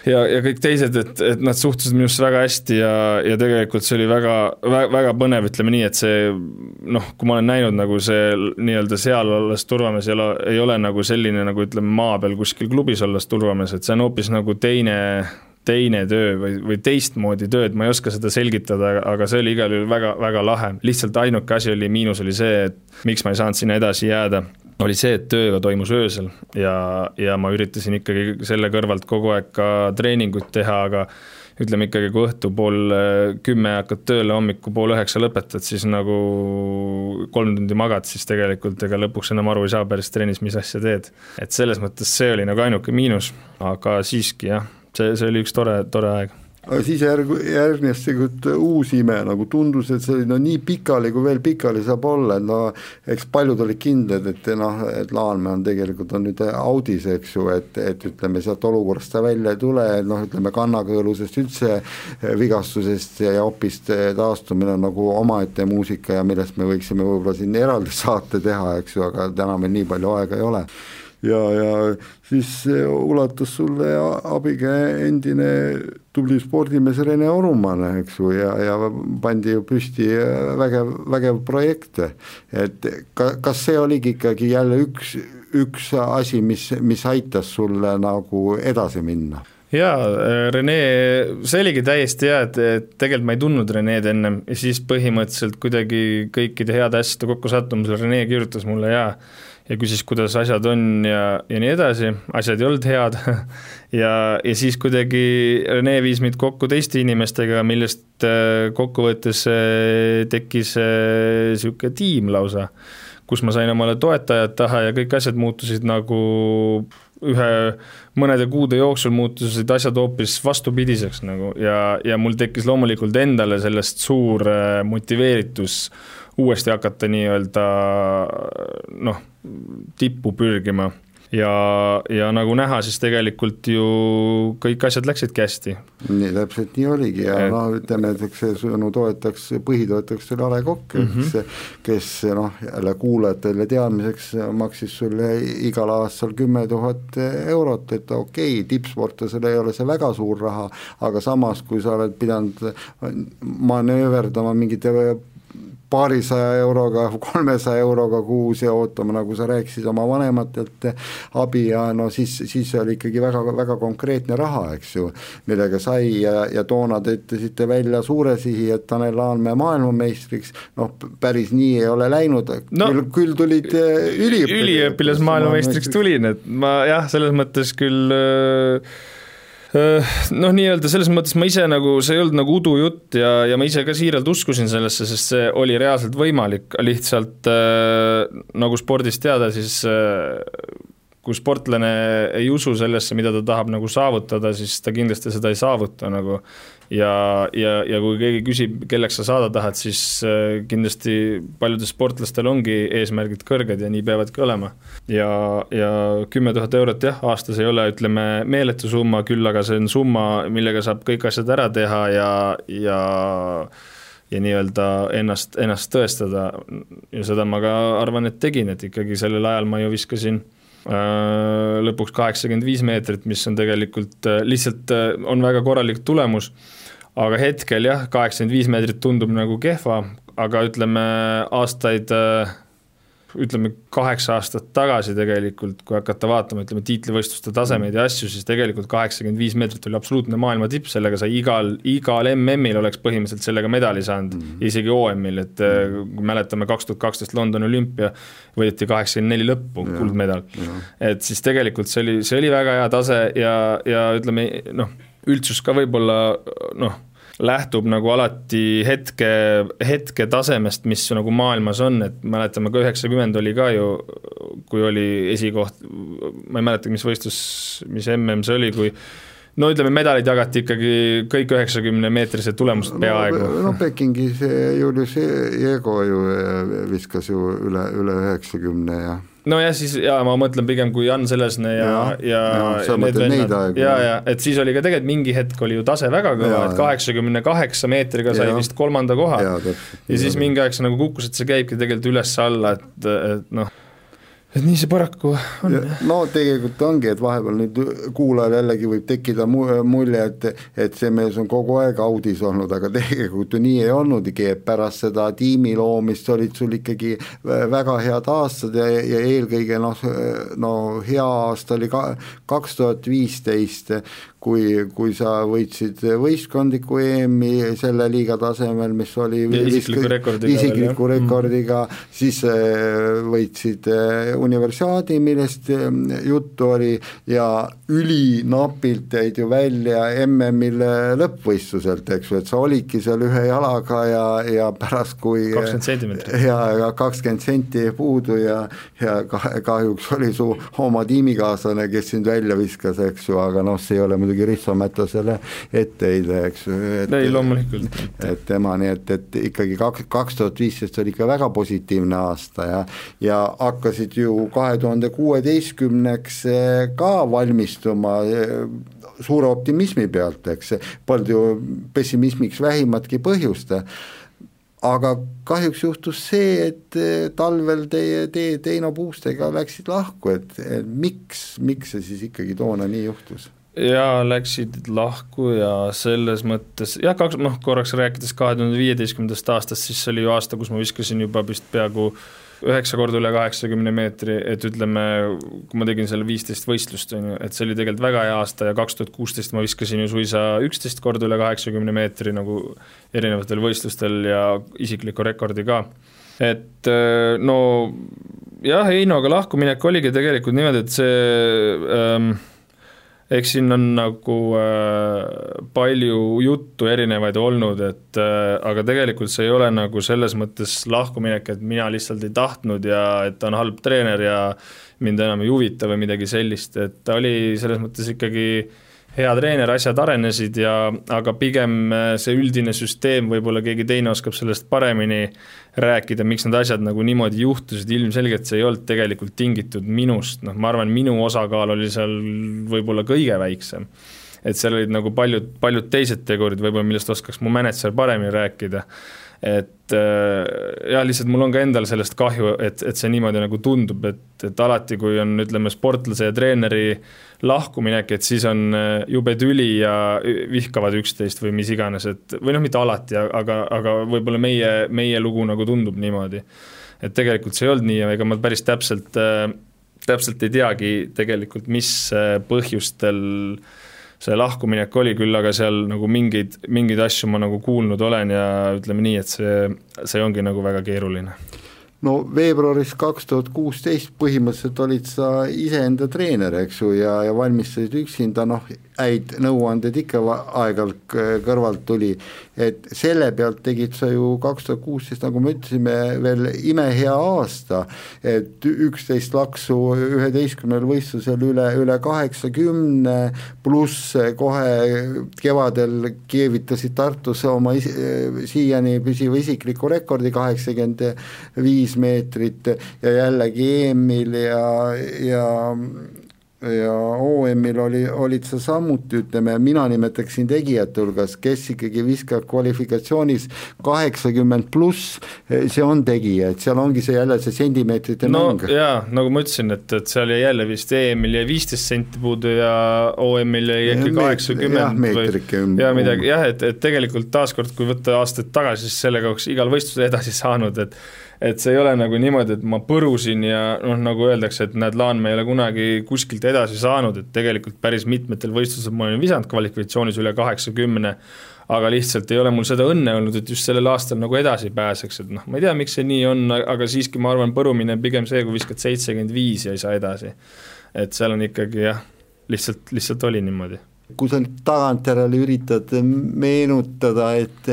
ja, ja kõik teised, et, et nad suhtusid minusse väga hästi ja, ja tegelikult see oli väga, väga, väga põnev, ütleme nii, et see noh, kui ma olen näinud nagu see nii-öelda seal olles turvamees ei ole, ei ole nagu selline nagu ütleme, maa peal kuskil klubis olles turvamees, et see on hoopis nagu teine, teine töö või, või teistmoodi töö, et ma ei oska seda selgitada, aga see oli igal juhul väga, väga lahe. lihtsalt ainuke asi oli, miinus oli see, et miks ma ei saanud sinna edasi jääda oli see, et tööga toimus öösel ja, ja ma üritasin ikkagi selle kõrvalt kogu aeg ka treeninguid teha, aga ütleme ikkagi, kui õhtu pool äh, kümme hakkad tööle, hommiku pool üheksa lõpetad, siis nagu kolm tundi magad, siis tegelikult ega lõpuks enam aru ei saa päris trennis, mis asja teed. et selles mõttes see oli nagu ainuke miinus, aga siiski jah, see, see oli üks tore, tore aeg aga siis järg, järgnes tegelikult uus ime, nagu tundus, et see oli no nii pikali, kui veel pikali saab olla, et no eks paljud olid kindlad, et noh, et Laanmäe on tegelikult on nüüd audis, eks ju, et, et ütleme, sealt olukorrast ta välja ei tule, noh, ütleme kannakõõlusest üldse vigastusest ja opist taastumine on nagu omaette muusika ja millest me võiksime võib-olla siin eraldi saate teha, eks ju, aga täna meil nii palju aega ei ole ja, ja siis ulatas sulle abikäe endine tubli spordimees Rene Orumann, eks ju, ja, ja pandi ju püsti vägev, vägev projekt. et ka, kas see oligi ikkagi jälle üks, üks asi, mis, mis aitas sulle nagu edasi minna? jaa, Rene, see oligi täiesti hea, et, et tegelikult ma ei tundnud Rened ennem ja siis põhimõtteliselt kuidagi kõikide heade asjade kokkusattumisel Rene kirjutas mulle ja ja küsis, kuidas asjad on ja, ja nii edasi, asjad ei olnud head. Ja, ja siis kuidagi Rene viis mind kokku teiste inimestega, millest äh, kokkuvõttes äh, tekkis niisugune tiim lausa, kus ma sain omale toetajad taha ja kõik asjad muutusid nagu ühe mõnede kuude jooksul muutusid asjad hoopis vastupidiseks nagu. Ja, ja mul tekkis loomulikult endale sellest suur motiveeritus uuesti hakata nii-öelda noh, tippu pürgima ja, ja nagu näha, siis tegelikult ju kõik asjad läksidki hästi. nii, täpselt nii oligi ja et... noh, ütleme, et eks see sinu toetaks, põhitoetajaks oli A Le Kokk mm, -hmm. kes, kes noh, jälle kuulajatele teadmiseks maksis sulle igal aastal kümme tuhat eurot, et okei okay,, tippsportlasel ei ole see väga suur raha, aga samas, kui sa oled pidanud manööverdama mingite paarisaja euroga, kolmesaja euroga kuus ja ootama, nagu sa rääkisid, oma vanematelt abi ja no siis, siis oli ikkagi väga, väga konkreetne raha, eks ju, millega sai ja, ja toona te ütlesite välja suure sihi, et Tanel Aanmäe maailmameistriks, noh, päris nii ei ole läinud. No,, küll, küll tulid äh, üliõpilas üliõpilas maailmameistriks. tulin, et ma jah, selles mõttes küll äh, noh, nii-öelda selles mõttes ma ise nagu, see ei olnud nagu udujutt ja, ja ma ise ka siiralt uskusin sellesse, sest see oli reaalselt võimalik, lihtsalt nagu spordist teada, siis kui sportlane ei usu sellesse, mida ta tahab nagu saavutada, siis ta kindlasti seda ei saavuta nagu. Ja, ja, ja kui keegi küsib, kelleks sa saada tahad, siis äh, kindlasti paljudel sportlastel ongi eesmärgid kõrged ja nii peavadki olema. ja, ja kümme tuhat eurot jah, aastas ei ole, ütleme, meeletu summa, küll aga see on summa, millega saab kõik asjad ära teha ja, ja ja nii-öelda ennast, ennast tõestada ja seda ma ka arvan, et tegin, et ikkagi sellel ajal ma ju viskasin lõpuks kaheksakümmend viis meetrit, mis on tegelikult äh, lihtsalt, äh, on väga korralik tulemus, aga hetkel jah, kaheksakümmend viis meetrit tundub nagu kehva, aga ütleme, aastaid ütleme kaheksa aastat tagasi tegelikult, kui hakata vaatama, ütleme tiitlivõistluste tasemeid ja asju, siis tegelikult kaheksakümmend viis meetrit oli absoluutne maailma tipp, sellega sai igal, igal MM-il oleks põhimõtteliselt sellega medali saanud mm, -hmm. isegi OM-il, et mm -hmm. kui mäletame, kaks tuhat kaksteist Londoni olümpia võideti kaheksakümmend neli lõppu, kuldmedal. et siis tegelikult see oli, see oli väga hea tase ja, ja ütleme noh, üldsus ka võib-olla noh lähtub nagu alati hetke, hetke tasemest, mis nagu maailmas on, et mäletame ka üheksakümmend oli ka ju, kui oli esikoht, ma ei mäleta, mis võistlus, mis mm see oli, kui no ütleme, medalid jagati ikkagi kõik üheksakümne meetrised tulemused peaaegu. no Pekingis Julius Jego ju viskas ju üle, üle üheksakümne ja nojah, siis ja ma mõtlen pigem kui Jan Selesne ja, ja, ja, need vennad, ja, ja et siis oli ka tegelikult mingi hetk oli ju tase väga kõva, et kaheksakümne kaheksa meetriga sai ja. vist kolmanda koha. ja, ja siis mingi aeg see nagu kukkus, et see käibki tegelikult üles-alla, et, et noh et nii see paraku on. no tegelikult ongi, et vahepeal nüüd kuulajal jällegi võib tekkida mulje, et, et see mees on kogu aeg audis olnud, aga tegelikult ju nii ei olnudki, et pärast seda tiimi loomist olid sul ikkagi väga head aastad ja, ja eelkõige noh, no hea aasta oli ka kaks tuhat viisteist, kui, kui sa võitsid võistkondliku EM-i selle liiga tasemel, mis oli isikliku rekordiga, isikliku mm. rekordiga, siis äh, võitsid äh, universiaadi, millest äh, juttu oli ja ülinapilt jäid ju välja MM-il lõppvõistluselt, eks ju, et sa olidki seal ühe jalaga ja, ja pärast, kui kakskümmend sentimeetrit. ja, ja kakskümmend senti puudu ja, ja kahjuks oli su oma tiimikaaslane, kes sind välja viskas, eks ju, aga noh, see ei ole muidugi muidugi Risto Mätasele etteheide, eks ju. ei, loomulikult. et tema, nii et, et ikkagi kaks, kaks tuhat viisteist oli ikka väga positiivne aasta ja ja hakkasid ju kahe tuhande kuueteistkümneks eh, ka valmistuma eh, suure optimismi pealt, eks, polnud ju pessimismiks vähimatki põhjust aga kahjuks juhtus see, et eh, talvel teie, teie Teino Puustega läksid lahku, et miks, miks see siis ikkagi toona nii juhtus? Jaa, läksid lahku ja selles mõttes jah, kaks, noh korraks rääkides kahe tuhande viieteistkümnendast aastast, siis see oli ju aasta, kus ma viskasin juba vist peaaegu üheksa korda üle kaheksakümne meetri, et ütleme, kui ma tegin selle viisteist võistlust, on ju, et see oli tegelikult väga hea aasta ja kaks tuhat kuusteist ma viskasin ju suisa üksteist korda üle kaheksakümne meetri nagu erinevatel võistlustel ja isikliku rekordi ka. Et no jah, Heinoga lahkuminek oligi tegelikult niimoodi, et see ähm, eks siin on nagu äh, palju juttu erinevaid olnud, et äh, aga tegelikult see ei ole nagu selles mõttes lahkuminek, et mina lihtsalt ei tahtnud ja et ta on halb treener ja mind enam ei huvita või midagi sellist, et ta oli selles mõttes ikkagi hea treener, asjad arenesid ja aga pigem äh, see üldine süsteem, võib-olla keegi teine oskab sellest paremini rääkida, miks need asjad nagu niimoodi juhtusid, ilmselgelt see ei olnud tegelikult tingitud minust, noh, ma arvan, minu osakaal oli seal võib-olla kõige väiksem. et seal olid nagu paljud, paljud teised tegurid võib-olla, millest oskaks mu mänedžer paremini rääkida et äh, jah, lihtsalt mul on ka endal sellest kahju, et, et see niimoodi nagu tundub, et, et alati, kui on, ütleme, sportlase ja treeneri lahkuminek, et siis on äh, jube tüli ja vihkavad üksteist või mis iganes, et või noh, mitte alati, aga, aga võib-olla meie, meie lugu nagu tundub niimoodi. et tegelikult see ei olnud nii ja ega ma päris täpselt, äh, täpselt ei teagi tegelikult, mis põhjustel äh, see lahkuminek oli küll, aga seal nagu mingeid, mingeid asju ma nagu kuulnud olen ja ütleme nii, et see, see ongi nagu väga keeruline no veebruaris kaks tuhat kuusteist põhimõtteliselt olid sa iseenda treener, eks ju, ja, ja valmistasid üksinda, noh, häid nõuandeid ikka aeg-ajalt kõrvalt tuli, et selle pealt tegid sa ju kaks tuhat kuusteist, nagu me ütlesime, veel imehea aasta, et üksteist laksu üheteistkümnel võistlusel üle, üle kaheksakümne, pluss kohe kevadel keevitasid Tartus oma is, siiani püsiva isikliku rekordi kaheksakümmend viis meetrit ja jällegi EM-il ja, ja ja OM-il oli, olid sa samuti, ütleme, mina nimetaksin tegijate hulgas, kes ikkagi viskab kvalifikatsioonis kaheksakümmend pluss, see on tegija, et seal ongi see jälle see sentimeetrite no, mäng. jaa, nagu ma ütlesin, et, et seal jäi jälle vist EM-il jäi viisteist senti puudu ja OM-il jäi äkki kaheksakümmend või ja midagi, jah, et, et tegelikult taaskord, kui võtta aastaid tagasi, siis sellega oleks igal võistlusel edasi saanud, et et see ei ole nagu niimoodi, et ma põrusin ja noh, nagu öeldakse, et näed, Laan, me ei ole kunagi kuskilt edasi saanud, et tegelikult päris mitmetel võistlustel ma olen visanud kvalifikatsioonis üle kaheksakümne, aga lihtsalt ei ole mul seda õnne olnud, et just sellel aastal nagu edasi pääseks, et noh, ma ei tea, miks see nii on, aga siiski ma arvan, põrumine on pigem see, kui viskad seitsekümmend viis ja ei saa edasi. et seal on ikkagi jah, lihtsalt, lihtsalt oli niimoodi kui sa nüüd tagantjärele üritad meenutada, et,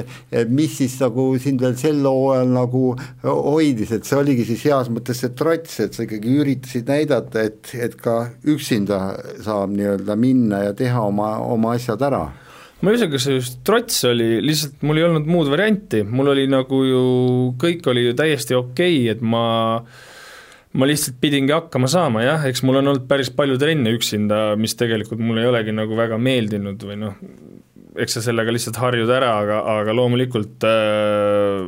mis siis nagu sind veel sel hooajal nagu hoidis, et see oligi siis heas mõttes see trots, et sa ikkagi üritasid näidata, et, et ka üksinda saab nii-öelda minna ja teha oma, oma asjad ära. Ma ei usu, kas see just trots oli, lihtsalt mul ei olnud muud varianti, mul oli nagu ju, kõik oli ju täiesti okei okay,, et ma äh, ma lihtsalt pidingi hakkama saama jah, eks mul on olnud päris palju trenne üksinda, mis tegelikult mulle ei olegi nagu väga meeldinud või noh, eks sa sellega lihtsalt harjud ära, aga, aga loomulikult äh,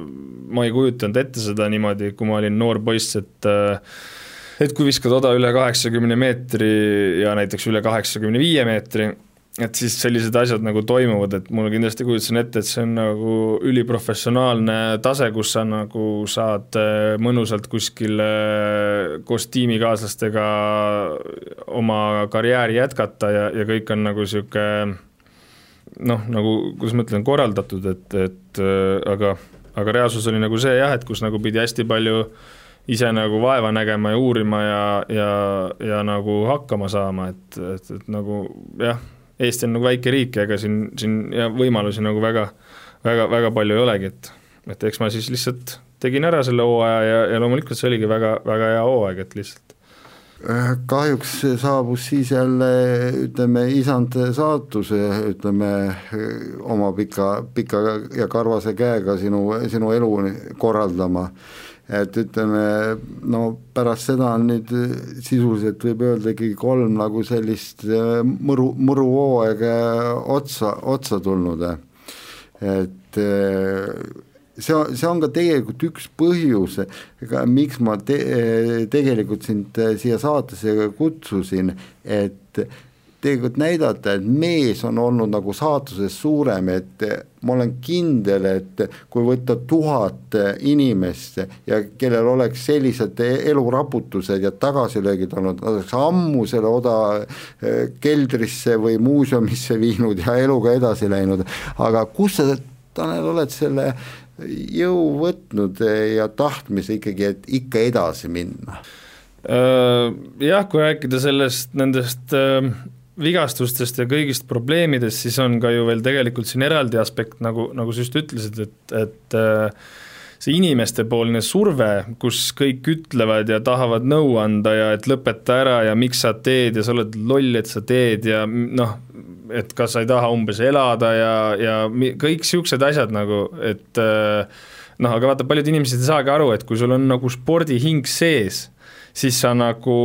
ma ei kujutanud ette seda niimoodi, kui ma olin noor poiss, et äh, et kui viskad oda üle kaheksakümne meetri ja näiteks üle kaheksakümne viie meetri, et siis sellised asjad nagu toimuvad, et mul kindlasti kujutasin ette, et see on nagu üliprofessionaalne tase, kus sa nagu saad äh, mõnusalt kuskil äh, koos tiimikaaslastega oma karjääri jätkata ja, ja kõik on nagu niisugune noh, nagu kuidas ma ütlen, korraldatud, et, et äh, aga, aga reaalsus oli nagu see jah, et kus nagu pidi hästi palju ise nagu vaeva nägema ja uurima ja, ja, ja nagu hakkama saama, et, et, et nagu jah Eesti on nagu väike riik ja ega siin, siin ja võimalusi nagu väga, väga, väga palju ei olegi, et et eks ma siis lihtsalt tegin ära selle hooaja ja, ja loomulikult see oligi väga, väga hea hooaeg, et lihtsalt äh, kahjuks saabus siis jälle ütleme, isand saatus, ütleme oma pika, pika ja karvase käega sinu, sinu elu korraldama et ütleme, no pärast seda on nüüd sisuliselt võib öelda ikkagi kolm nagu sellist äh, mõru, mõruhooaega otsa, otsa tulnud, et äh, see, see on ka tegelikult üks põhjus, miks ma te, tegelikult sind siia saatesse kutsusin, et tegelikult näidata, et mees on olnud nagu saatuses suurem, et ma olen kindel, et kui võtta tuhat inimest ja kellel oleks sellised eluraputused ja tagasilöögid olnud, nad oleks ammu selle oda eh, keldrisse või muuseumisse viinud ja eluga edasi läinud, aga kus sa Tanel, oled selle jõu võtnud ja tahtmise ikkagi, et ikka edasi minna? Äh, jah, kui rääkida sellest, nendest äh, vigastustest ja kõigist probleemidest, siis on ka ju veel tegelikult siin eraldi aspekt, nagu, nagu sa just ütlesid, et, et äh, see inimestepoolne surve, kus kõik ütlevad ja tahavad nõu anda ja et lõpeta ära ja miks sa teed ja sa oled loll, et sa teed ja noh, et kas sa ei taha umbes elada ja, ja kõik niisugused asjad nagu, et noh, aga vaata, paljud inimesed ei saagi aru, et kui sul on nagu spordihing sees, siis sa nagu,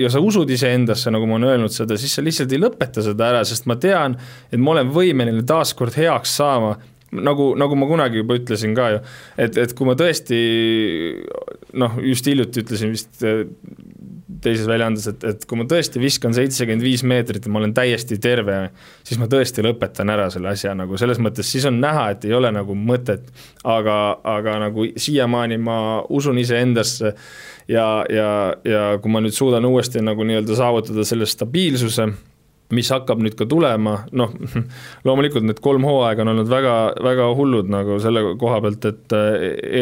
ja sa usud iseendasse, nagu ma olen öelnud seda, siis sa lihtsalt ei lõpeta seda ära, sest ma tean, et ma olen võimeline taaskord heaks saama, nagu, nagu ma kunagi juba ütlesin ka ju, et, et kui ma tõesti noh, just hiljuti ütlesin vist teises väljaandes, et, et kui ma tõesti viskan seitsekümmend viis meetrit ja ma olen täiesti terve, siis ma tõesti lõpetan ära selle asja nagu selles mõttes, siis on näha, et ei ole nagu mõtet, aga, aga nagu siiamaani ma usun iseendasse ja, ja, ja kui ma nüüd suudan uuesti nagu nii-öelda saavutada selle stabiilsuse, mis hakkab nüüd ka tulema, noh, loomulikult need kolm hooaega on olnud väga, väga hullud nagu selle koha pealt, et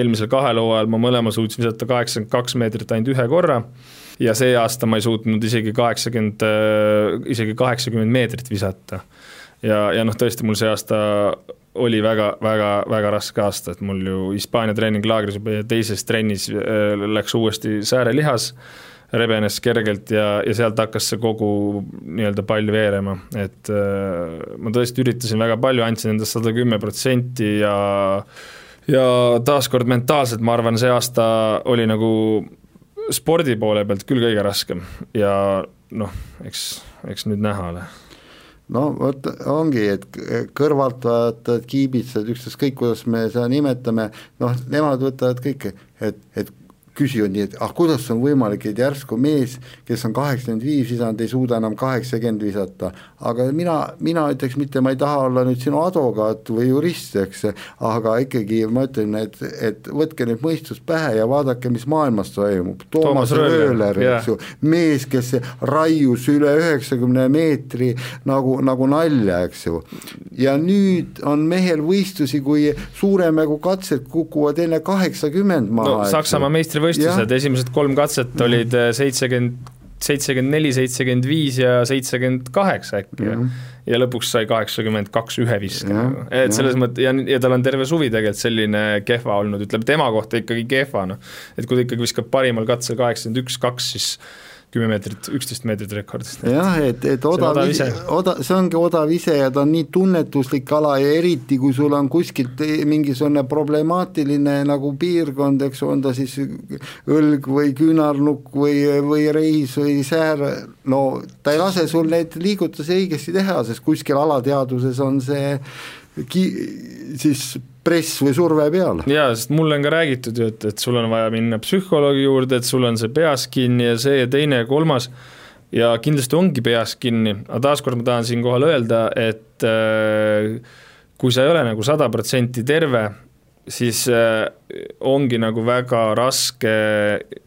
eelmisel kahel hooajal ma mõlema suutsin visata kaheksakümmend kaks meetrit ainult ühe korra ja see aasta ma ei suutnud isegi kaheksakümmend, äh, isegi kaheksakümmend meetrit visata. ja, ja noh, tõesti mul see aasta oli väga, väga, väga raske aasta, et mul ju Hispaania treeninglaagris juba teises trennis äh, läks uuesti säärelihas, rebenes kergelt ja, ja sealt hakkas see kogu nii-öelda pall veerema, et äh, ma tõesti üritasin väga palju, andsin endast sada kümme protsenti ja ja taaskord mentaalselt, ma arvan, see aasta oli nagu spordi poole pealt küll kõige raskem ja noh, eks, eks nüüd näha ole. No vot, ongi, et kõrvaltvaatajad, kiibitsejad, ükstaskõik, kuidas me seda nimetame, noh, nemad võtavad kõike, et, et küsivad nii, et ah, kuidas on võimalik, et järsku mees, kes on kaheksakümmend viis visanud, ei suuda enam kaheksakümmend visata. aga mina, mina ütleks mitte, ma ei taha olla nüüd sinu advokaat või jurist, eks, aga ikkagi ma ütlen, et, et võtke nüüd mõistus pähe ja vaadake, mis maailmas toimub. Toomas Rööler, eks ju, mees, kes raius üle üheksakümne meetri nagu, nagu nalja, eks ju. ja nüüd on mehel võistlusi, kui Suuremägu katsed kukuvad enne kaheksakümmend maha no,. Saksamaa meistrivõistlused võistlused, esimesed kolm katset mm. olid äh, seitsekümmend, seitsekümmend neli, seitsekümmend viis ja seitsekümmend kaheksa äkki mm. -hmm. ja lõpuks sai kaheksakümmend kaks ühe viske nagu, et selles mõttes ja, ja tal on terve suvi tegelikult selline kehva olnud, ütleme tema kohta ikkagi kehva noh, et kui ta ikkagi viskab parimal katsel kaheksakümmend üks, kaks, siis kümme meetrit, üksteist meetrit rekordist. jah, et, et odav, odav ise, oda, see ongi odav ise ja ta on nii tunnetuslik ala ja eriti, kui sul on kuskilt mingisugune problemaatiline nagu piirkond, eks on ta siis õlg või küünarnukk või, või reis või säär, no ta ei lase sul neid liigutusi õigesti teha, sest kuskil alateadvuses on see ki-, siis press või surve peal. jaa, sest mulle on ka räägitud ju, et, et sul on vaja minna psühholoogi juurde, et sul on see peas kinni ja see ja teine ja kolmas, ja kindlasti ongi peas kinni, aga taaskord ma tahan siinkohal öelda, et äh, kui sa ei ole nagu sada protsenti terve, siis äh, ongi nagu väga raske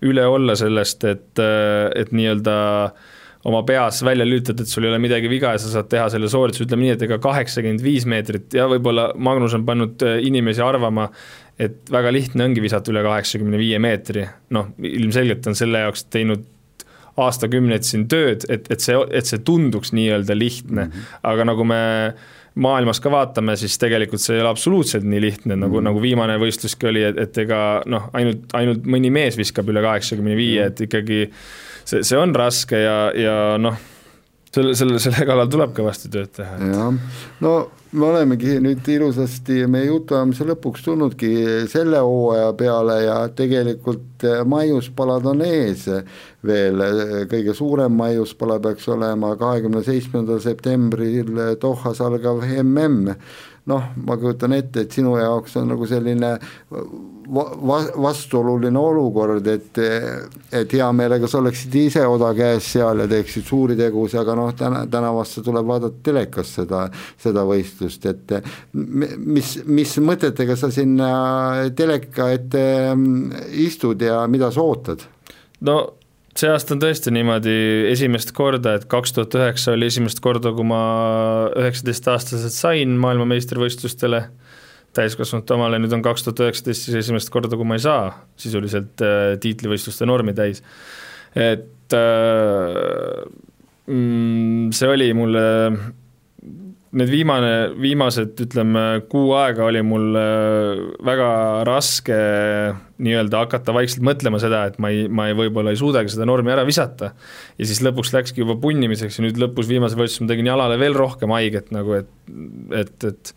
üle olla sellest, et, äh, et nii-öelda äh, oma peas välja lülitad, et sul ei ole midagi viga ja sa saad teha selle soorituse, ütleme nii, et ega kaheksakümmend viis meetrit ja võib-olla Magnus on pannud äh, inimesi arvama, et väga lihtne ongi visata üle kaheksakümne viie meetri, noh, ilmselgelt on selle jaoks teinud aastakümneid siin tööd, et, et see, et see tunduks nii-öelda lihtne mm, -hmm. aga nagu me maailmas ka vaatame, siis tegelikult see ei ole absoluutselt nii lihtne, nagu mm., nagu viimane võistluski oli, et, et ega noh, ainult, ainult mõni mees viskab üle kaheksakümne viie, et ikkagi see, see on raske ja, ja noh, selle, selle, selle kallal tuleb kõvasti tööd teha. jah, no me olemegi nüüd ilusasti meie jutuajamise lõpuks tulnudki selle hooaja peale ja tegelikult maiuspalad on ees veel, kõige suurem maiuspala peaks olema kahekümne seitsmendal septembril Dohas algav mm noh, ma kujutan ette, et sinu jaoks on nagu selline va-, vastuoluline olukord, et et hea meelega sa oleksid ise oda käes seal ja teeksid suuri tegusid, aga noh, täna, tänavast tuleb vaadata telekast seda, seda võistlust, et mis, mis mõtetega sa sinna teleka ette istud ja mida sa ootad? no see aasta on tõesti niimoodi esimest korda, et kaks tuhat üheksa oli esimest korda, kui ma üheksateistaastaselt sain maailmameistrivõistlustele, täiskasvanute omale, nüüd on kaks tuhat üheksateist siis esimest korda, kui ma ei saa sisuliselt äh, tiitlivõistluste normi täis. et äh, mm, see oli mulle need viimane, viimased ütleme kuu aega oli mul äh, väga raske nii-öelda hakata vaikselt mõtlema seda, et ma ei, ma ei, võib-olla ei suudagi seda normi ära visata. ja siis lõpuks läkski juba punnimiseks ja nüüd lõpus viimase võistluse ma tegin jalale veel rohkem haiget nagu, et, et, et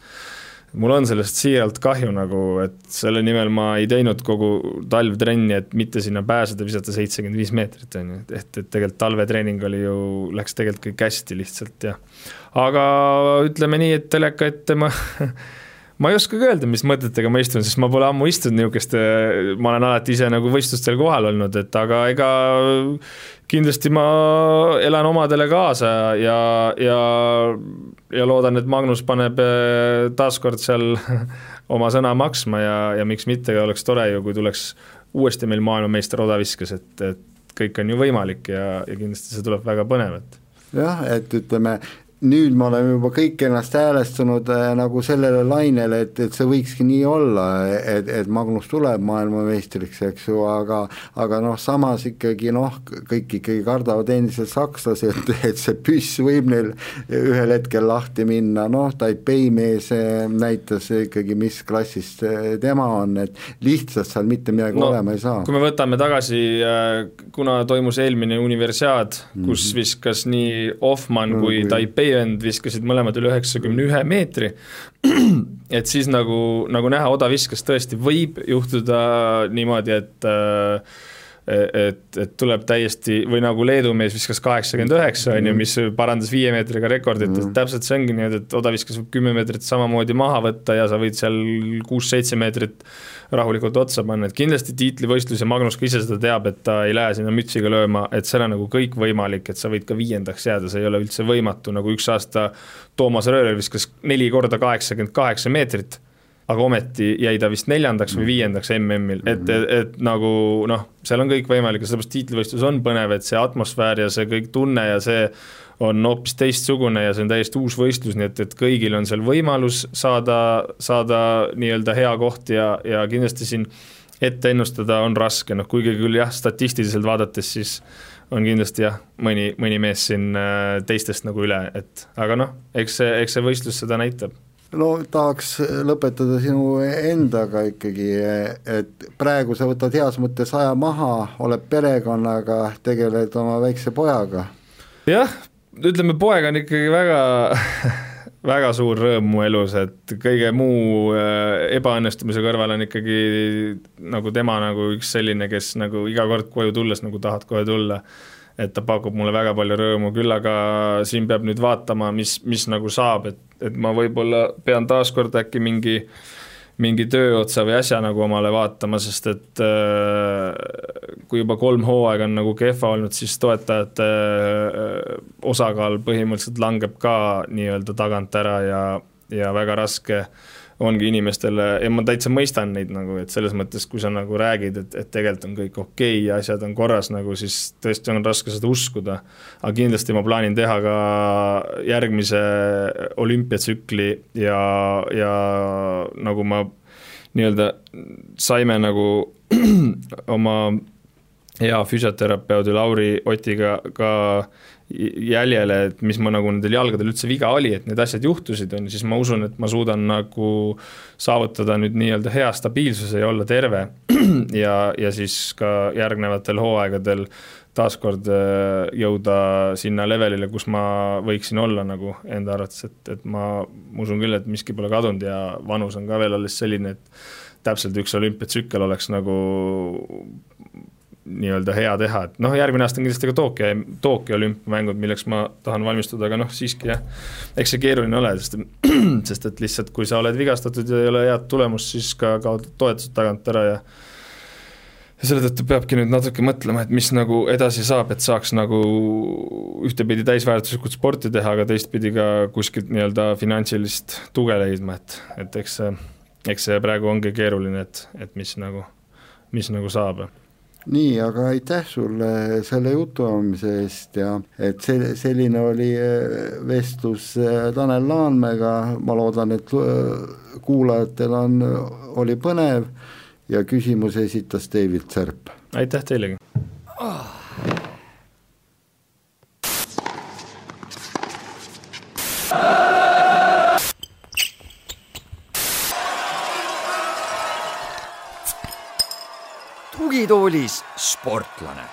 mul on sellest siiralt kahju nagu, et selle nimel ma ei teinud kogu talv trenni, et mitte sinna pääseda, visata seitsekümmend viis meetrit, on ju, et, et tegelikult talvetreening oli ju, läks tegelikult kõik hästi lihtsalt ja aga ütleme nii, et teleka ette ma ma ei oskagi öelda, mis mõtetega ma istun, sest ma pole ammu istunud niisuguste, ma olen alati ise nagu võistlustel kohal olnud, et aga ega kindlasti ma elan omadele kaasa ja, ja, ja loodan, et Magnus paneb eh, taaskord seal oma sõna maksma ja, ja miks mitte, oleks tore ju, kui tuleks uuesti meil maailmameister odaviskes, et, et kõik on ju võimalik ja, ja kindlasti see tuleb väga põnev, et jah, et ütleme, nüüd me oleme juba kõik ennast häälestunud äh, nagu sellele lainele, et, et see võikski nii olla, et, et Magnus tuleb maailmameistriks, eks ju, aga aga noh, samas ikkagi noh, kõik ikkagi kardavad endiselt sakslasi, et, et see püss võib neil ühel hetkel lahti minna, noh, Taipei mees äh, näitas ikkagi, mis klassist äh, tema on, et lihtsalt seal mitte midagi no, olema ei saa. kui me võtame tagasi, kuna toimus eelmine universiaad, kus mm -hmm. viskas nii Hoffmann no, kui, kui Taipei Bayend viskasid mõlemad üle üheksakümne ühe meetri, et siis nagu, nagu näha, odaviskas tõesti võib juhtuda niimoodi, et äh, et, et tuleb täiesti või nagu Leedu mees viskas kaheksakümmend üheksa, on ju, mis parandas viie meetriga rekordit mm, -hmm. täpselt see ongi niimoodi, et odaviskas võib kümme meetrit samamoodi maha võtta ja sa võid seal kuus-seitse meetrit rahulikult otsa panna, et kindlasti tiitlivõistlus ja Magnus ka ise seda teab, et ta ei lähe sinna mütsiga lööma, et seal on nagu kõik võimalik, et sa võid ka viiendaks jääda, see ei ole üldse võimatu, nagu üks aasta Toomas Rööler viskas neli korda kaheksakümmend kaheksa meetrit, aga ometi jäi ta vist neljandaks või viiendaks MM-il, et, et, et nagu noh, seal on kõik võimalik ja sellepärast tiitlivõistlus on põnev, et see atmosfäär ja see kõik tunne ja see on hoopis teistsugune ja see on täiesti uus võistlus, nii et, et kõigil on seal võimalus saada, saada nii-öelda hea koht ja, ja kindlasti siin ette ennustada on raske, noh kuigi küll jah, statistiliselt vaadates siis on kindlasti jah, mõni, mõni mees siin äh, teistest nagu üle, et aga noh, eks see, eks see võistlus seda näitab no tahaks lõpetada sinu endaga ikkagi, et praegu sa võtad heas mõttes aja maha, oled perekonnaga, tegeled oma väikse pojaga. jah, ütleme, poeg on ikkagi väga väga suur rõõm mu elus, et kõige muu äh, ebaõnnestumise kõrval on ikkagi nagu tema nagu üks selline, kes nagu iga kord koju tulles nagu tahad kohe tulla. Et ta pakub mulle väga palju rõõmu, küll aga siin peab nüüd vaatama, mis, mis nagu saab, et, et ma võib-olla pean taaskord äkki mingi mingi tööotsa või asja nagu omale vaatama, sest et äh, kui juba kolm hooaega on nagu kehva olnud, siis toetajate äh, osakaal põhimõtteliselt langeb ka nii-öelda tagant ära ja, ja väga raske äh, ongi inimestele ja ma täitsa mõistan neid nagu, et selles mõttes, kui sa nagu räägid, et, et tegelikult on kõik okei okay ja asjad on korras nagu, siis tõesti on raske seda uskuda. aga kindlasti ma plaanin teha ka järgmise olümpiatsükli ja, ja nagu ma nii-öelda saime nagu oma hea füsioterapeudi Lauri Otiga ka jäljele, et mis ma nagu nendel jalgadel üldse viga oli, et need asjad juhtusid, on ju, siis ma usun, et ma suudan nagu saavutada nüüd nii-öelda hea stabiilsuse ja olla terve. ja, ja siis ka järgnevatel hooaegadel taaskord äh, jõuda sinna levelile, kus ma võiksin olla nagu enda arvates, et, et ma, usun küll, et miski pole kadunud ja vanus on ka veel alles selline, et täpselt üks olümpiatsükkel oleks nagu nii-öelda hea teha, et noh, järgmine aasta on kindlasti ka Tokyo, Tokyo olümpiamängud, milleks ma tahan valmistuda, aga noh, siiski jah, eks see keeruline ole, sest sest et lihtsalt, kui sa oled vigastatud ja ei ole head tulemust, siis ka kaotad toetused tagant ära ja ja selle tõttu peabki nüüd natuke mõtlema, et mis nagu edasi saab, et saaks nagu ühtepidi täisväärtuslikult sporti teha, aga teistpidi ka kuskilt nii-öelda finantsilist tuge leidma, et, et eks see, eks see praegu ongi keeruline, et, et mis nagu, mis nagu saab nii, aga aitäh sulle selle jutuajamise eest ja et see, selline oli äh, vestlus äh, Tanel Laanmäega, ma loodan, et äh, kuulajatel on, oli põnev ja küsimuse esitas David Serp. aitäh teilegi oh.! Tugitoolis sportlane